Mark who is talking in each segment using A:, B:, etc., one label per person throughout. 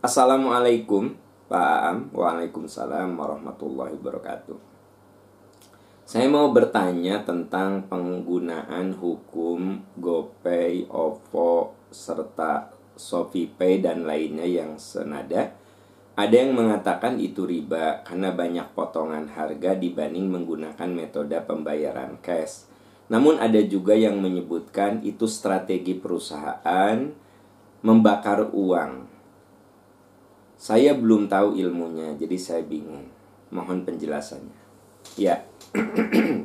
A: Assalamualaikum Pak Aam Waalaikumsalam warahmatullahi wabarakatuh Saya mau bertanya tentang penggunaan hukum GoPay, OVO, serta ShopeePay dan lainnya yang senada ada yang mengatakan itu riba karena banyak potongan harga dibanding menggunakan metode pembayaran cash. Namun ada juga yang menyebutkan itu strategi perusahaan membakar uang. Saya belum tahu ilmunya, jadi saya bingung. Mohon penjelasannya. Ya.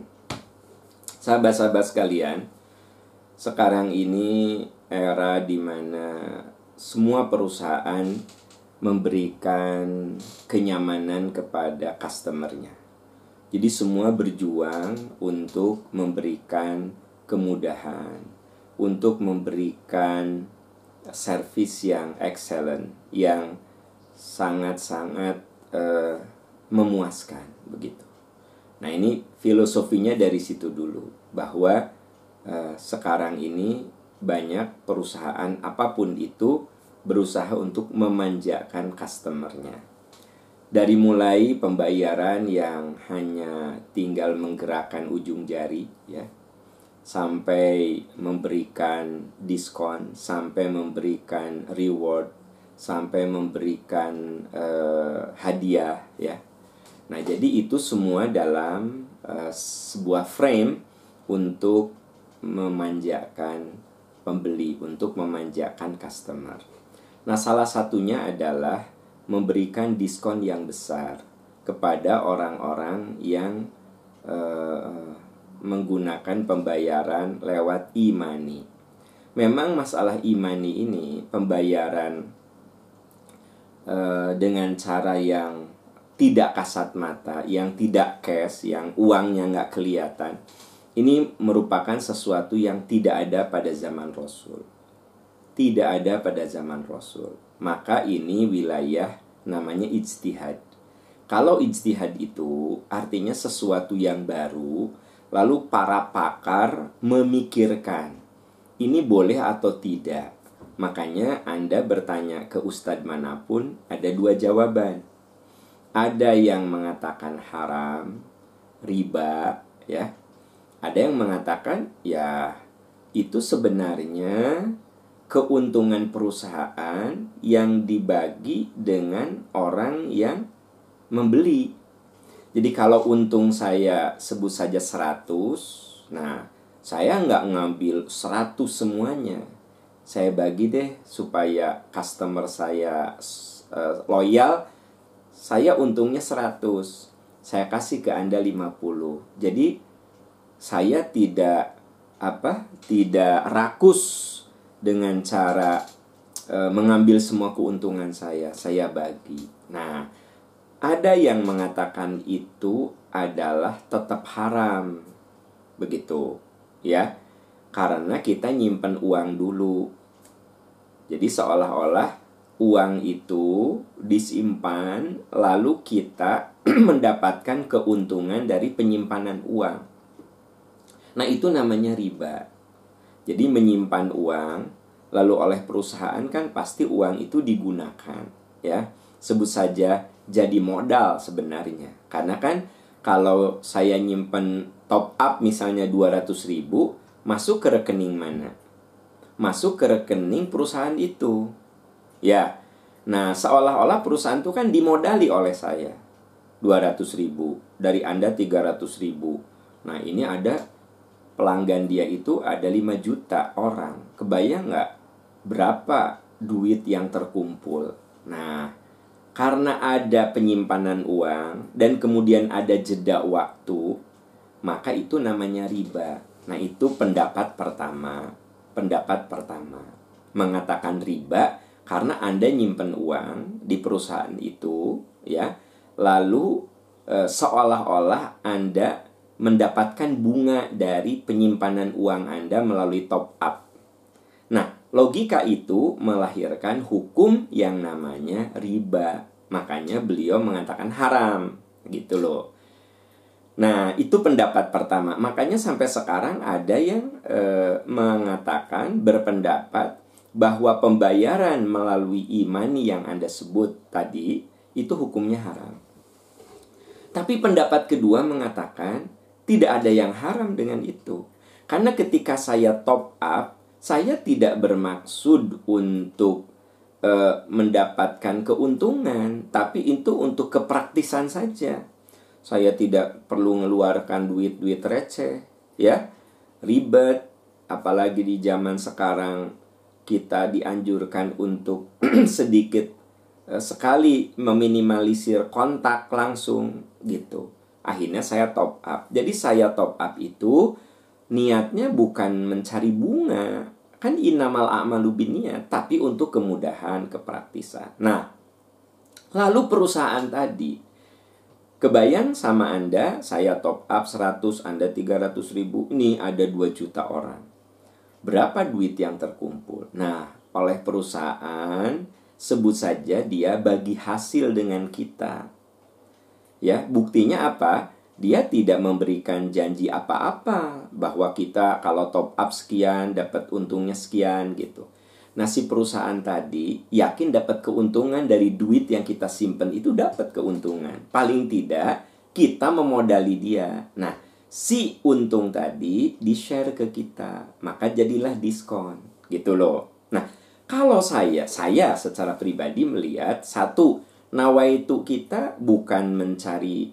A: Sahabat-sahabat sekalian, sekarang ini era di mana semua perusahaan memberikan kenyamanan kepada customernya. Jadi semua berjuang untuk memberikan kemudahan, untuk memberikan service yang excellent, yang sangat-sangat uh, memuaskan begitu. Nah ini filosofinya dari situ dulu bahwa uh, sekarang ini banyak perusahaan apa pun itu berusaha untuk memanjakan customernya. Dari mulai pembayaran yang hanya tinggal menggerakkan ujung jari, ya, sampai memberikan diskon, sampai memberikan reward, sampai memberikan uh, hadiah, ya. Nah, jadi itu semua dalam uh, sebuah frame untuk memanjakan pembeli, untuk memanjakan customer. Nah, salah satunya adalah memberikan diskon yang besar kepada orang-orang yang uh, menggunakan pembayaran lewat e-money. Memang masalah e-money ini pembayaran uh, dengan cara yang tidak kasat mata, yang tidak cash, yang uangnya nggak kelihatan. Ini merupakan sesuatu yang tidak ada pada zaman Rasul tidak ada pada zaman Rasul. Maka ini wilayah namanya ijtihad. Kalau ijtihad itu artinya sesuatu yang baru, lalu para pakar memikirkan ini boleh atau tidak. Makanya Anda bertanya ke ustadz mana pun ada dua jawaban. Ada yang mengatakan haram, riba, ya. Ada yang mengatakan ya itu sebenarnya keuntungan perusahaan yang dibagi dengan orang yang membeli. Jadi kalau untung saya sebut saja 100, nah saya nggak ngambil 100 semuanya. Saya bagi deh supaya customer saya uh, loyal, saya untungnya 100. Saya kasih ke Anda 50. Jadi saya tidak apa? Tidak rakus dengan cara e, mengambil semua keuntungan saya, saya bagi. Nah, ada yang mengatakan itu adalah tetap haram. Begitu, ya. Karena kita nyimpen uang dulu. Jadi seolah-olah uang itu disimpan lalu kita mendapatkan keuntungan dari penyimpanan uang. Nah, itu namanya riba. Jadi menyimpan uang lalu oleh perusahaan kan pasti uang itu digunakan ya. Sebut saja jadi modal sebenarnya. Karena kan kalau saya nyimpen top up misalnya 200 ribu masuk ke rekening mana? Masuk ke rekening perusahaan itu. Ya. Nah, seolah-olah perusahaan itu kan dimodali oleh saya. 200 ribu. Dari Anda 300 ribu. Nah, ini ada pelanggan dia itu ada 5 juta orang. Kebayang nggak berapa duit yang terkumpul? Nah, karena ada penyimpanan uang dan kemudian ada jeda waktu, maka itu namanya riba. Nah, itu pendapat pertama. Pendapat pertama mengatakan riba karena Anda nyimpen uang di perusahaan itu, ya. Lalu e, seolah-olah Anda mendapatkan bunga dari penyimpanan uang Anda melalui top up. Nah, logika itu melahirkan hukum yang namanya riba. Makanya beliau mengatakan haram, gitu loh. Nah, itu pendapat pertama. Makanya sampai sekarang ada yang e, mengatakan berpendapat bahwa pembayaran melalui imani yang Anda sebut tadi itu hukumnya haram. Tapi pendapat kedua mengatakan tidak ada yang haram dengan itu. Karena ketika saya top up, saya tidak bermaksud untuk uh, mendapatkan keuntungan, tapi itu untuk kepraktisan saja. Saya tidak perlu mengeluarkan duit-duit receh, ya. Ribet, apalagi di zaman sekarang kita dianjurkan untuk sedikit uh, sekali meminimalisir kontak langsung gitu. Akhirnya saya top up. Jadi saya top up itu niatnya bukan mencari bunga, kan inamal a'malu binniat, tapi untuk kemudahan, kepraktisan. Nah, lalu perusahaan tadi Kebayang sama Anda, saya top up 100, Anda 300 ribu, ini ada 2 juta orang. Berapa duit yang terkumpul? Nah, oleh perusahaan, sebut saja dia bagi hasil dengan kita. Ya, buktinya apa? Dia tidak memberikan janji apa-apa bahwa kita kalau top up sekian dapat untungnya sekian gitu. Nah, si perusahaan tadi yakin dapat keuntungan dari duit yang kita simpen itu dapat keuntungan. Paling tidak kita memodali dia. Nah, si untung tadi di-share ke kita, maka jadilah diskon gitu loh. Nah, kalau saya, saya secara pribadi melihat satu nawaitu kita bukan mencari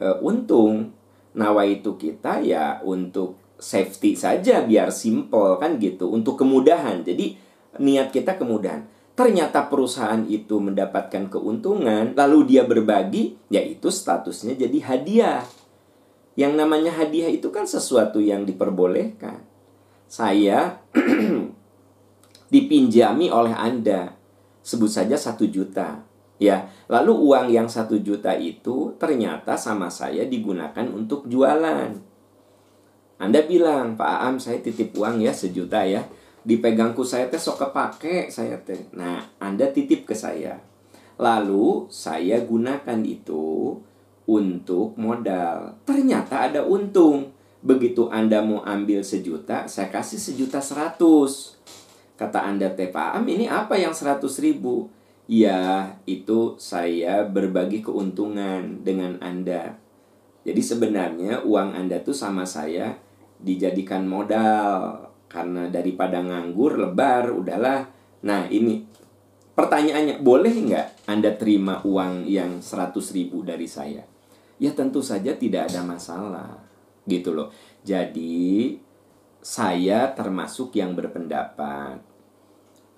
A: uh, untung nawaitu kita ya untuk safety saja biar simple kan gitu untuk kemudahan jadi niat kita kemudahan. Ternyata perusahaan itu mendapatkan keuntungan lalu dia berbagi yaitu statusnya jadi hadiah. Yang namanya hadiah itu kan sesuatu yang diperbolehkan. Saya dipinjami oleh anda. Sebut saja satu juta Ya, lalu uang yang satu juta itu ternyata sama saya digunakan untuk jualan. Anda bilang, Pak Am, saya titip uang ya sejuta ya. Dipegangku saya teh sok kepake saya teh. Nah, Anda titip ke saya. Lalu saya gunakan itu untuk modal. Ternyata ada untung. Begitu Anda mau ambil sejuta, saya kasih sejuta seratus. Kata Anda teh, Pak Am, ini apa yang seratus ribu? ya itu saya berbagi keuntungan dengan Anda. Jadi sebenarnya uang Anda tuh sama saya dijadikan modal karena daripada nganggur lebar udahlah. Nah ini pertanyaannya boleh nggak Anda terima uang yang 100 ribu dari saya? Ya tentu saja tidak ada masalah gitu loh. Jadi saya termasuk yang berpendapat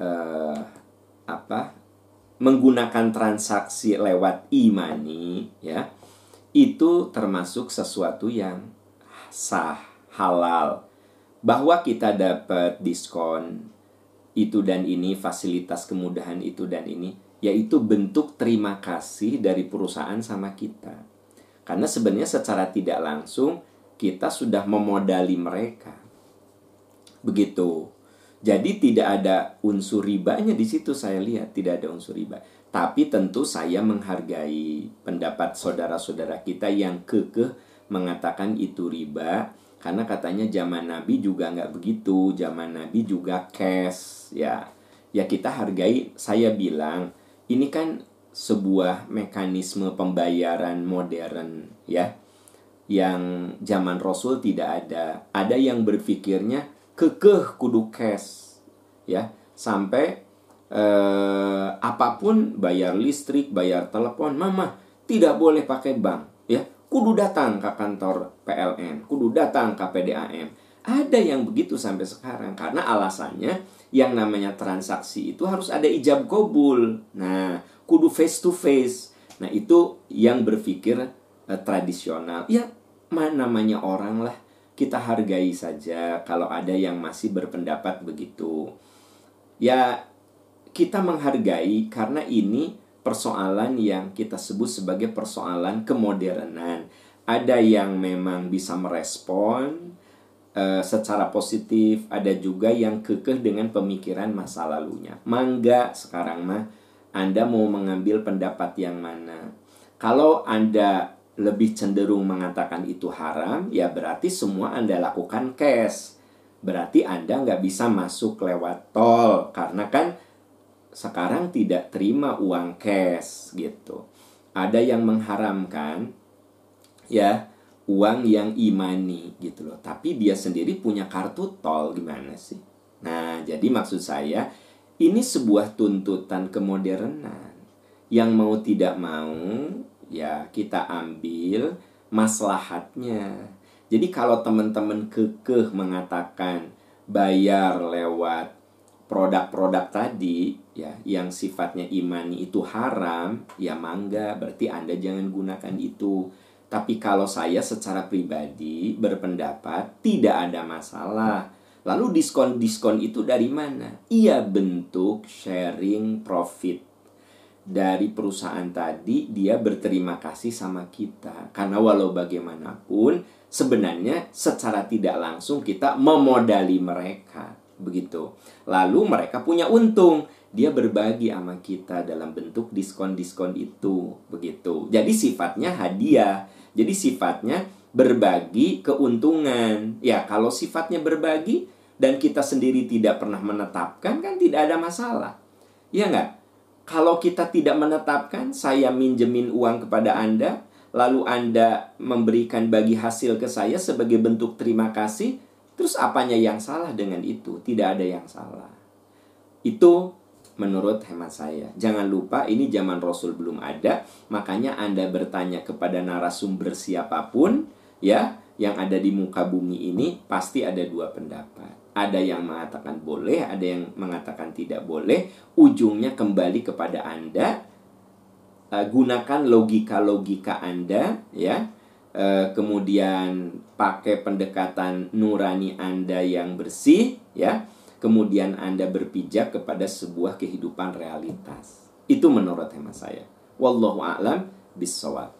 A: uh, apa menggunakan transaksi lewat e-money ya itu termasuk sesuatu yang sah halal bahwa kita dapat diskon itu dan ini fasilitas kemudahan itu dan ini yaitu bentuk terima kasih dari perusahaan sama kita. Karena sebenarnya secara tidak langsung kita sudah memodali mereka. Begitu. Jadi tidak ada unsur ribanya di situ saya lihat. Tidak ada unsur riba. Tapi tentu saya menghargai pendapat saudara-saudara kita yang kekeh mengatakan itu riba karena katanya zaman Nabi juga nggak begitu, zaman Nabi juga cash ya. Ya kita hargai. Saya bilang ini kan sebuah mekanisme pembayaran modern ya yang zaman Rasul tidak ada. Ada yang berpikirnya kekeh kudu cash ya sampai eh, apa pun bayar listrik bayar telepon mama tidak boleh pakai bank ya kudu datang ke kantor PLN kudu datang ke PDAM ada yang begitu sampai sekarang karena alasannya yang namanya transaksi itu harus ada ijab kabul. Nah kudu face to face. Nah itu yang berpikir eh, tradisional. Ya mana namanya orang lah. Kita hargai saja kalau ada yang masih berpendapat begitu. Ya, kita menghargai karena ini persoalan yang kita sebut sebagai persoalan kemodernan. Ada yang memang bisa merespon uh, secara positif, ada juga yang kekeh dengan pemikiran masa lalunya. Mangga sekarang mah Anda mau mengambil pendapat yang mana? Kalau Anda lebih cenderung mengatakan itu haram, ya berarti semua Anda lakukan cash. berarti Anda nggak bisa masuk lewat tol karena kan sekarang tidak terima uang cash gitu. Ada yang mengharamkan ya uang yang imani gitu loh. Tapi dia sendiri punya kartu tol gimana sih? Nah, jadi maksud saya ini sebuah tuntutan kemodernan yang mau tidak mau ya kita ambil maslahatnya jadi kalau teman-teman kekeh mengatakan bayar lewat produk-produk tadi ya yang sifatnya imani itu haram, ya mangga berarti Anda jangan gunakan itu. Tapi kalau saya secara pribadi berpendapat tidak ada masalah. Lalu diskon-diskon itu dari mana? Iya bentuk sharing profit dari perusahaan tadi dia berterima kasih sama kita karena walau bagaimanapun sebenarnya secara tidak langsung kita memodali mereka begitu. Lalu mereka punya untung. Dia berbagi sama kita dalam bentuk diskon-diskon itu begitu. Jadi sifatnya hadiah. Jadi sifatnya berbagi keuntungan. Ya kalau sifatnya berbagi dan kita sendiri tidak pernah menetapkan kan tidak ada masalah. Ya nggak? Kalau kita tidak menetapkan, saya minjemin uang kepada Anda, lalu Anda memberikan bagi hasil ke saya sebagai bentuk terima kasih, terus apanya yang salah dengan itu? Tidak ada yang salah. Itu menurut hemat saya. Jangan lupa ini zaman Rasul belum ada, makanya Anda bertanya kepada narasumber siapa pun ya yang ada di muka bumi ini pasti ada dua pendapat ada yang mengatakan boleh, ada yang mengatakan tidak boleh. Ujungnya kembali kepada Anda. Uh, gunakan logika-logika Anda, ya. Uh, kemudian pakai pendekatan nurani Anda yang bersih, ya. Kemudian Anda berpijak kepada sebuah kehidupan realitas. Itu menurut hemat saya. Wallahu a'lam bisawab.